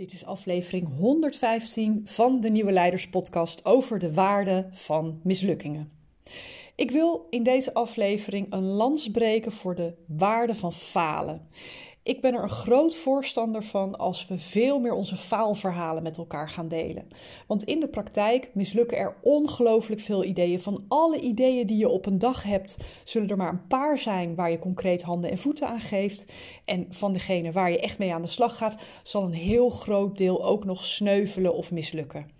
Dit is aflevering 115 van de Nieuwe Leiders Podcast over de waarde van mislukkingen. Ik wil in deze aflevering een lans breken voor de waarde van falen. Ik ben er een groot voorstander van als we veel meer onze faalverhalen met elkaar gaan delen. Want in de praktijk mislukken er ongelooflijk veel ideeën. Van alle ideeën die je op een dag hebt, zullen er maar een paar zijn waar je concreet handen en voeten aan geeft. En van degene waar je echt mee aan de slag gaat, zal een heel groot deel ook nog sneuvelen of mislukken.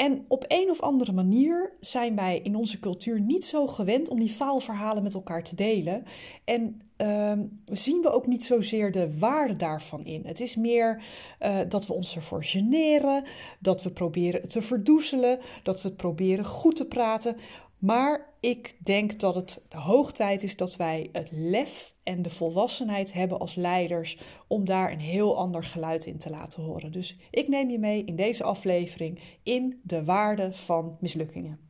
En op een of andere manier zijn wij in onze cultuur niet zo gewend om die faalverhalen met elkaar te delen. En uh, zien we ook niet zozeer de waarde daarvan in. Het is meer uh, dat we ons ervoor generen, dat we proberen te verdoezelen, dat we het proberen goed te praten. Maar ik denk dat het de hoog tijd is dat wij het lef en de volwassenheid hebben als leiders om daar een heel ander geluid in te laten horen. Dus ik neem je mee in deze aflevering in de waarde van mislukkingen.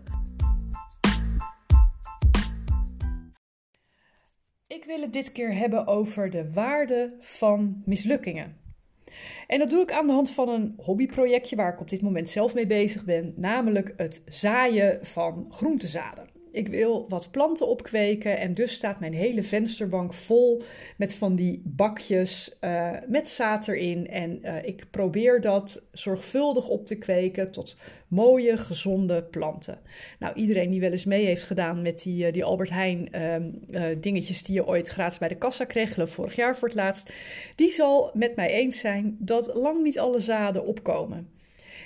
Wil het dit keer hebben over de waarde van mislukkingen. En dat doe ik aan de hand van een hobbyprojectje waar ik op dit moment zelf mee bezig ben, namelijk het zaaien van groentezaden ik wil wat planten opkweken en dus staat mijn hele vensterbank vol met van die bakjes uh, met zaad erin. En uh, ik probeer dat zorgvuldig op te kweken tot mooie, gezonde planten. Nou, iedereen die wel eens mee heeft gedaan met die, uh, die Albert Heijn uh, dingetjes die je ooit gratis bij de kassa kreeg, vorig jaar voor het laatst, die zal met mij eens zijn dat lang niet alle zaden opkomen.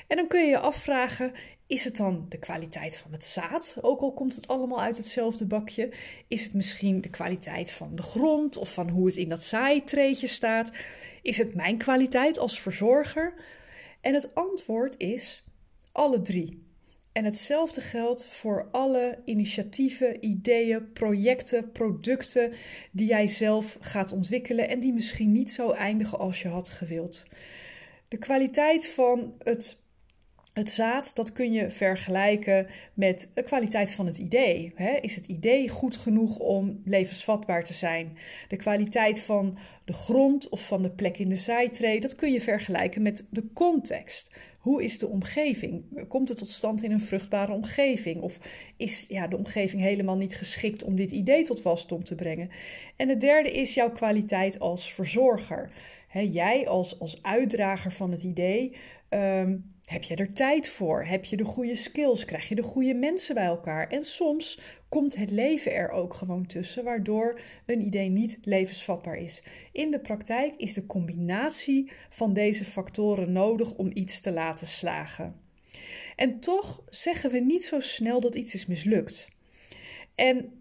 En dan kun je je afvragen: is het dan de kwaliteit van het zaad, ook al komt het allemaal uit hetzelfde bakje? Is het misschien de kwaliteit van de grond of van hoe het in dat zaaitreetje staat? Is het mijn kwaliteit als verzorger? En het antwoord is alle drie. En hetzelfde geldt voor alle initiatieven, ideeën, projecten, producten die jij zelf gaat ontwikkelen en die misschien niet zo eindigen als je had gewild. De kwaliteit van het het zaad, dat kun je vergelijken met de kwaliteit van het idee. Is het idee goed genoeg om levensvatbaar te zijn? De kwaliteit van de grond of van de plek in de zijtree, dat kun je vergelijken met de context. Hoe is de omgeving? Komt het tot stand in een vruchtbare omgeving? Of is ja, de omgeving helemaal niet geschikt om dit idee tot wasdom te brengen? En het derde is jouw kwaliteit als verzorger. Jij als, als uitdrager van het idee. Um, heb je er tijd voor? Heb je de goede skills? Krijg je de goede mensen bij elkaar? En soms komt het leven er ook gewoon tussen, waardoor een idee niet levensvatbaar is. In de praktijk is de combinatie van deze factoren nodig om iets te laten slagen. En toch zeggen we niet zo snel dat iets is mislukt. En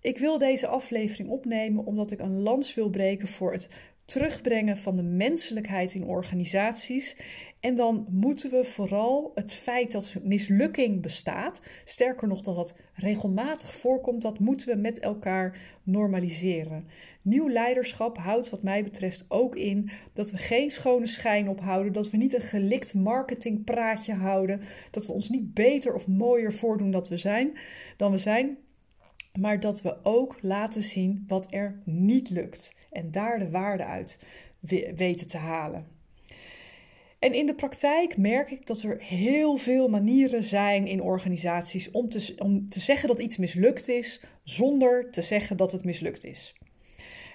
ik wil deze aflevering opnemen omdat ik een lans wil breken voor het terugbrengen van de menselijkheid in organisaties. En dan moeten we vooral het feit dat mislukking bestaat, sterker nog dat dat regelmatig voorkomt, dat moeten we met elkaar normaliseren. Nieuw leiderschap houdt wat mij betreft ook in dat we geen schone schijn ophouden, dat we niet een gelikt marketingpraatje houden, dat we ons niet beter of mooier voordoen dat we zijn, dan we zijn, maar dat we ook laten zien wat er niet lukt en daar de waarde uit weten te halen. En in de praktijk merk ik dat er heel veel manieren zijn in organisaties om te, om te zeggen dat iets mislukt is, zonder te zeggen dat het mislukt is.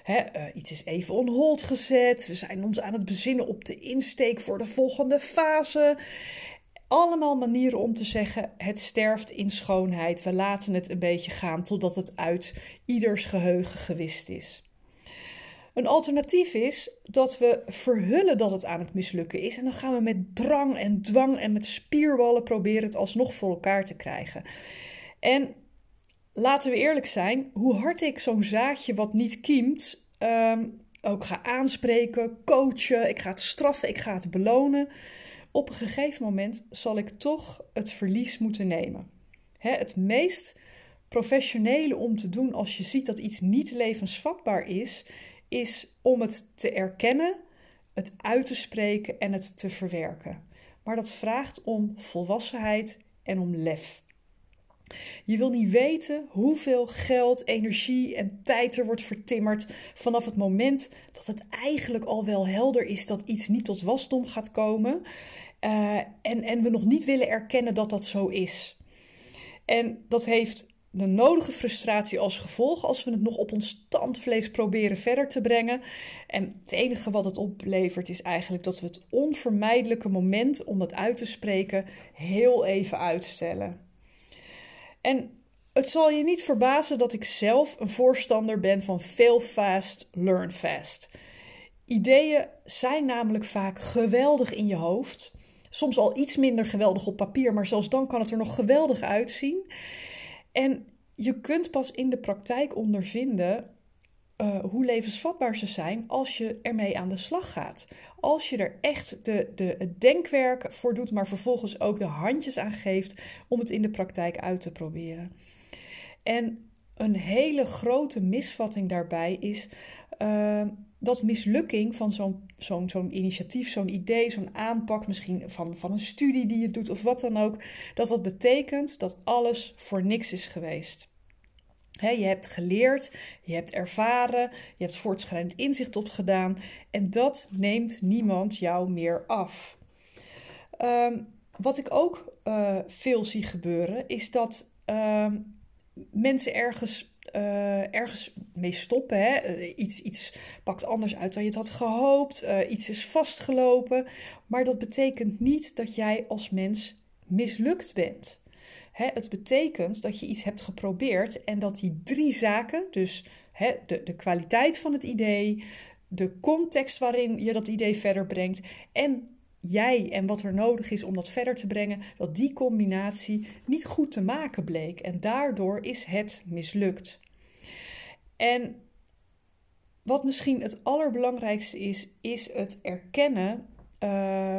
uh, iets is even on hold gezet. We zijn ons aan het bezinnen op de insteek voor de volgende fase. Allemaal manieren om te zeggen: het sterft in schoonheid. We laten het een beetje gaan totdat het uit ieders geheugen gewist is. Een alternatief is dat we verhullen dat het aan het mislukken is. En dan gaan we met drang en dwang en met spierballen proberen het alsnog voor elkaar te krijgen. En laten we eerlijk zijn, hoe hard ik zo'n zaadje wat niet kiemt, um, ook ga aanspreken, coachen, ik ga het straffen, ik ga het belonen. Op een gegeven moment zal ik toch het verlies moeten nemen. het meest professionele om te doen als je ziet dat iets niet levensvatbaar is, is om het te erkennen, het uit te spreken en het te verwerken. Maar dat vraagt om volwassenheid en om lef. Je wil niet weten hoeveel geld, energie en tijd er wordt vertimmerd vanaf het moment dat het eigenlijk al wel helder is dat iets niet tot wasdom gaat komen. Uh, en, en we nog niet willen erkennen dat dat zo is. En dat heeft de nodige frustratie als gevolg als we het nog op ons tandvlees proberen verder te brengen. En het enige wat het oplevert is eigenlijk dat we het onvermijdelijke moment om dat uit te spreken heel even uitstellen. En het zal je niet verbazen dat ik zelf een voorstander ben van fail fast, learn fast. Ideeën zijn namelijk vaak geweldig in je hoofd. Soms al iets minder geweldig op papier, maar zelfs dan kan het er nog geweldig uitzien. En je kunt pas in de praktijk ondervinden uh, hoe levensvatbaar ze zijn als je ermee aan de slag gaat. Als je er echt de, de, het denkwerk voor doet, maar vervolgens ook de handjes aan geeft om het in de praktijk uit te proberen. En een hele grote misvatting daarbij is uh, dat mislukking van zo'n zo'n zo'n initiatief, zo'n idee, zo'n aanpak, misschien van, van een studie die je doet of wat dan ook, dat dat betekent dat alles voor niks is geweest je hebt geleerd, je hebt ervaren, je hebt voortschrijdend inzicht opgedaan en dat neemt niemand jou meer af. Ehm, wat ik ook uh, veel zie gebeuren is dat ehm, mensen ergens, uh, ergens mee stoppen. Hè? Eh, iets, iets pakt anders uit dan je het had gehoopt, iets is vastgelopen, maar dat betekent niet dat jij als mens mislukt bent het betekent dat je iets hebt geprobeerd en dat die drie zaken, dus de, de kwaliteit van het idee, de context waarin je dat idee verder brengt en jij en wat er nodig is om dat verder te brengen, dat die combinatie niet goed te maken bleek. En daardoor is het mislukt. En wat misschien het allerbelangrijkste is, is het erkennen uh,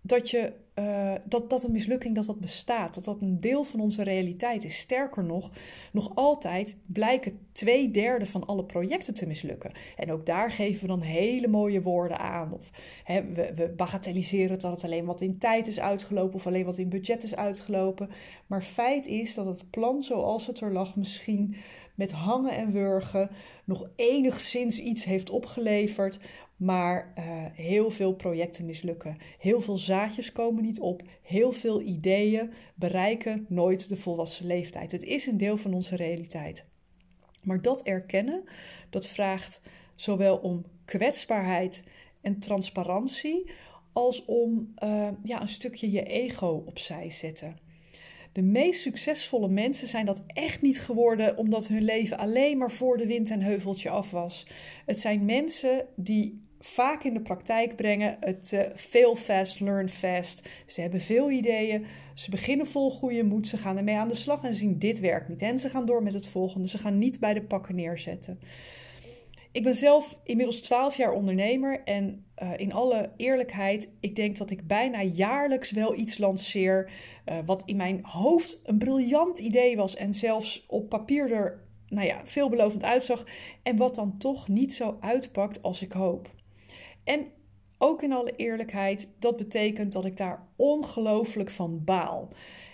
dat je uh, dat, dat een mislukking dat dat bestaat, dat dat een deel van onze realiteit is. Sterker nog, nog altijd blijken twee derde van alle projecten te mislukken. En ook daar geven we dan hele mooie woorden aan. Of hè, we, we bagatelliseren dat het alleen wat in tijd is uitgelopen of alleen wat in budget is uitgelopen. Maar feit is dat het plan zoals het er lag misschien met hangen en wurgen nog enigszins iets heeft opgeleverd. Maar uh, heel veel projecten mislukken. Heel veel zaadjes komen niet op. Heel veel ideeën bereiken nooit de volwassen leeftijd. Het is een deel van onze realiteit. Maar dat erkennen, dat vraagt zowel om kwetsbaarheid en transparantie, als om uh, ja, een stukje je ego opzij zetten. De meest succesvolle mensen zijn dat echt niet geworden omdat hun leven alleen maar voor de wind en heuveltje af was. Het zijn mensen die vaak in de praktijk brengen. Het uh, fail fast, learn fast. Ze hebben veel ideeën. Ze beginnen vol goede moed. Ze gaan ermee aan de slag en zien dit werkt niet. En ze gaan door met het volgende. Ze gaan niet bij de pakken neerzetten. Ik ben zelf inmiddels 12 jaar ondernemer en uh, in alle eerlijkheid, ik denk dat ik bijna jaarlijks wel iets lanceer uh, wat in mijn hoofd een briljant idee was en zelfs op papier er nou ja, veelbelovend uitzag en wat dan toch niet zo uitpakt als ik hoop. En ook in alle eerlijkheid, dat betekent dat ik daar ongelooflijk van baal.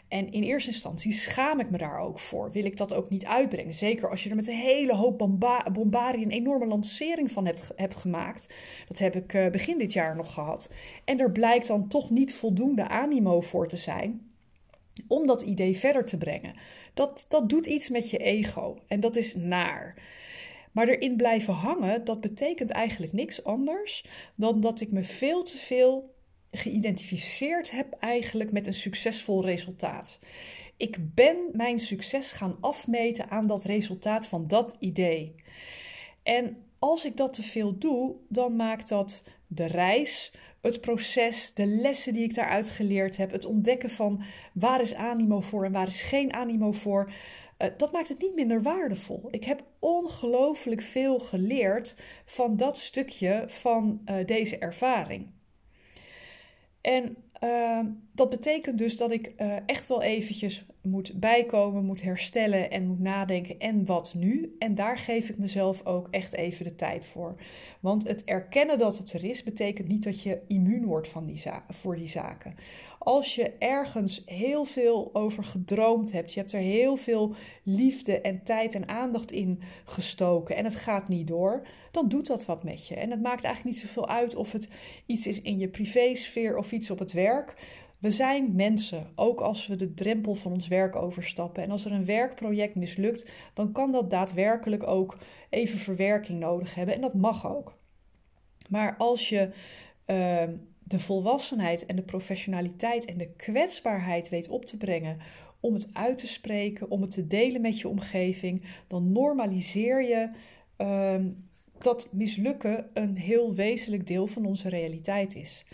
En in eerste instantie schaam ik me daar ook voor. Wil ik dat ook niet uitbrengen? Zeker als je er met een hele hoop bomba bombarie een enorme lancering van hebt, hebt gemaakt. Dat heb ik uh, begin dit jaar nog gehad. En er blijkt dan toch niet voldoende animo voor te zijn om dat idee verder te brengen. Dat, dat doet iets met je ego en dat is naar. Maar erin blijven hangen, dat betekent eigenlijk niks anders dan dat ik me veel te veel geïdentificeerd heb eigenlijk met een succesvol resultaat. Ik ben mijn succes gaan afmeten aan dat resultaat van dat idee. En als ik dat te veel doe, dan maakt dat de reis, het proces, de lessen die ik daaruit geleerd heb, het ontdekken van waar is animo voor en waar is geen animo voor, uh, dat maakt het niet minder waardevol. Ik heb ongelooflijk veel geleerd van dat stukje van uh, deze ervaring. En uh, dat betekent dus dat ik uh, echt wel eventjes moet bijkomen, moet herstellen en moet nadenken en wat nu. En daar geef ik mezelf ook echt even de tijd voor. Want het erkennen dat het er is, betekent niet dat je immuun wordt van die voor die zaken. Als je ergens heel veel over gedroomd hebt, je hebt er heel veel liefde en tijd en aandacht in gestoken en het gaat niet door, dan doet dat wat met je. En het maakt eigenlijk niet zoveel uit of het iets is in je privésfeer of iets op het werk. We zijn mensen, ook als we de drempel van ons werk overstappen. En als er een werkproject mislukt, dan kan dat daadwerkelijk ook even verwerking nodig hebben. En dat mag ook. Maar als je uh, de volwassenheid en de professionaliteit en de kwetsbaarheid weet op te brengen om het uit te spreken, om het te delen met je omgeving, dan normaliseer je uh, dat mislukken een heel wezenlijk deel van onze realiteit is.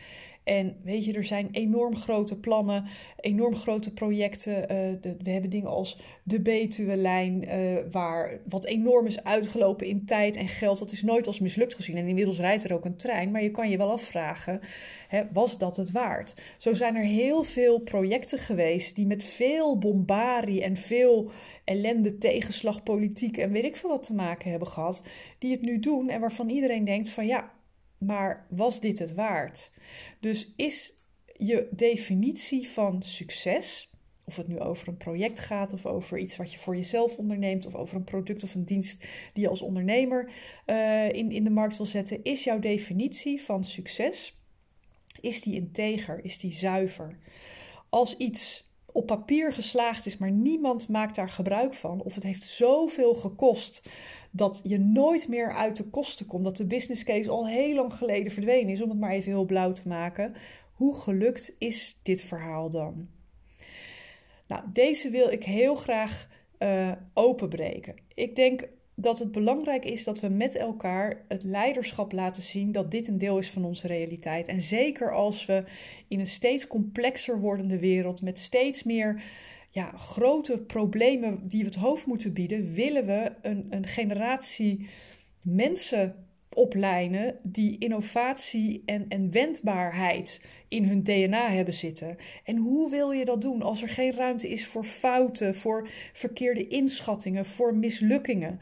En weet je, er zijn enorm grote plannen, enorm grote projecten. De, we hebben dingen als de Betuwe-lijn, uh, waar wat enorm is uitgelopen in tijd en geld. Dat is nooit als mislukt gezien. En inmiddels rijdt er ook een trein, maar je kan je wel afvragen, hè, was dat het waard? Zo zijn er heel veel projecten geweest die met veel bombarie en veel ellende, tegenslag, politiek en weet ik veel wat te maken hebben gehad, die het nu doen en waarvan iedereen denkt van ja, maar was dit het waard? Dus is je definitie van succes, of het nu over een project gaat of over iets wat je voor jezelf onderneemt of over een product of een dienst die je als ondernemer uh, in, in de markt wil zetten, is jouw definitie van succes, is die integer, is die zuiver? Als iets op papier geslaagd is, maar niemand maakt daar gebruik van, of het heeft zoveel gekost dat je nooit meer uit de kosten komt, dat de business case al heel lang geleden verdwenen is, om het maar even heel blauw te maken. Hoe gelukt is dit verhaal dan? Nou, deze wil ik heel graag uh, openbreken. Ik denk dat het belangrijk is dat we met elkaar het leiderschap laten zien dat dit een deel is van onze realiteit. En zeker als we in een steeds complexer wordende wereld met steeds meer ja, grote problemen die we het hoofd moeten bieden, willen we een, een generatie mensen opleiden die innovatie en, en wendbaarheid in hun DNA hebben zitten. En hoe wil je dat doen als er geen ruimte is voor fouten, voor verkeerde inschattingen, voor mislukkingen?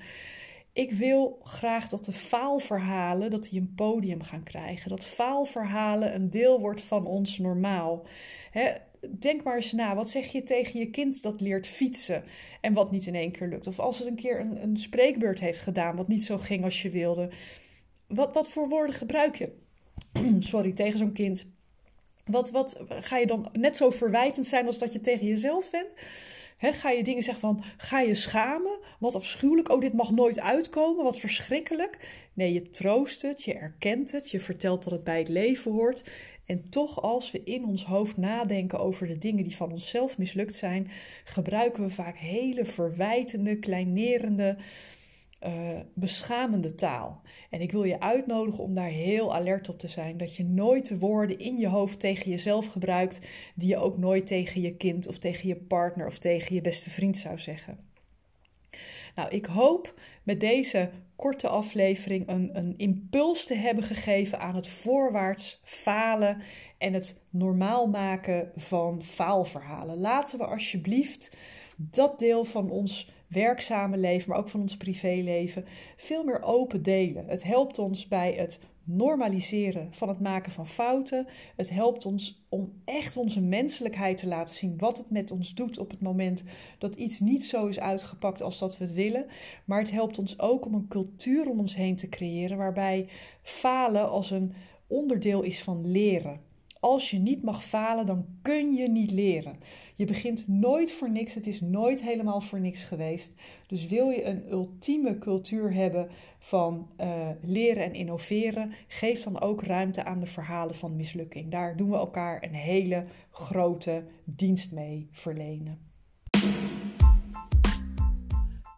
Ik wil graag dat de faalverhalen dat die een podium gaan krijgen. Dat faalverhalen een deel wordt van ons normaal. He, denk maar eens na. Wat zeg je tegen je kind dat leert fietsen en wat niet in één keer lukt? Of als het een keer een, een spreekbeurt heeft gedaan wat niet zo ging als je wilde. Wat, wat voor woorden gebruik je? Sorry, tegen zo'n kind. Wat, wat ga je dan net zo verwijtend zijn als dat je tegen jezelf bent? ga je dingen zeggen van, ga je schamen? Wat afschuwelijk, oh dit mag nooit uitkomen, wat verschrikkelijk. Nee, je troost het, je erkent het, je vertelt dat het bij het leven hoort. En toch, als we in ons hoofd nadenken over de dingen die van onszelf mislukt zijn, gebruiken we vaak hele verwijtende, kleinerende, uh, beschamende taal. En ik wil je uitnodigen om daar heel alert op te zijn. Dat je nooit de woorden in je hoofd tegen jezelf gebruikt, die je ook nooit tegen je kind of tegen je partner of tegen je beste vriend zou zeggen. Nou, ik hoop met deze korte aflevering een, een impuls te hebben gegeven aan het voorwaarts falen en het normaal maken van faalverhalen. Laten we alsjeblieft dat deel van ons werkzame leven, maar ook van ons privéleven, veel meer open delen. Het helpt ons bij het normaliseren van het maken van fouten. Het helpt ons om echt onze menselijkheid te laten zien. Wat het met ons doet op het moment dat iets niet zo is uitgepakt als dat we het willen. Maar het helpt ons ook om een cultuur om ons heen te creëren waarbij falen als een onderdeel is van leren. Als je niet mag falen, dan kun je niet leren. Je begint nooit voor niks, het is nooit helemaal voor niks geweest. Dus wil je een ultieme cultuur hebben van uh, leren en innoveren, geef dan ook ruimte aan de verhalen van mislukking. Daar doen we elkaar een hele grote dienst mee verlenen.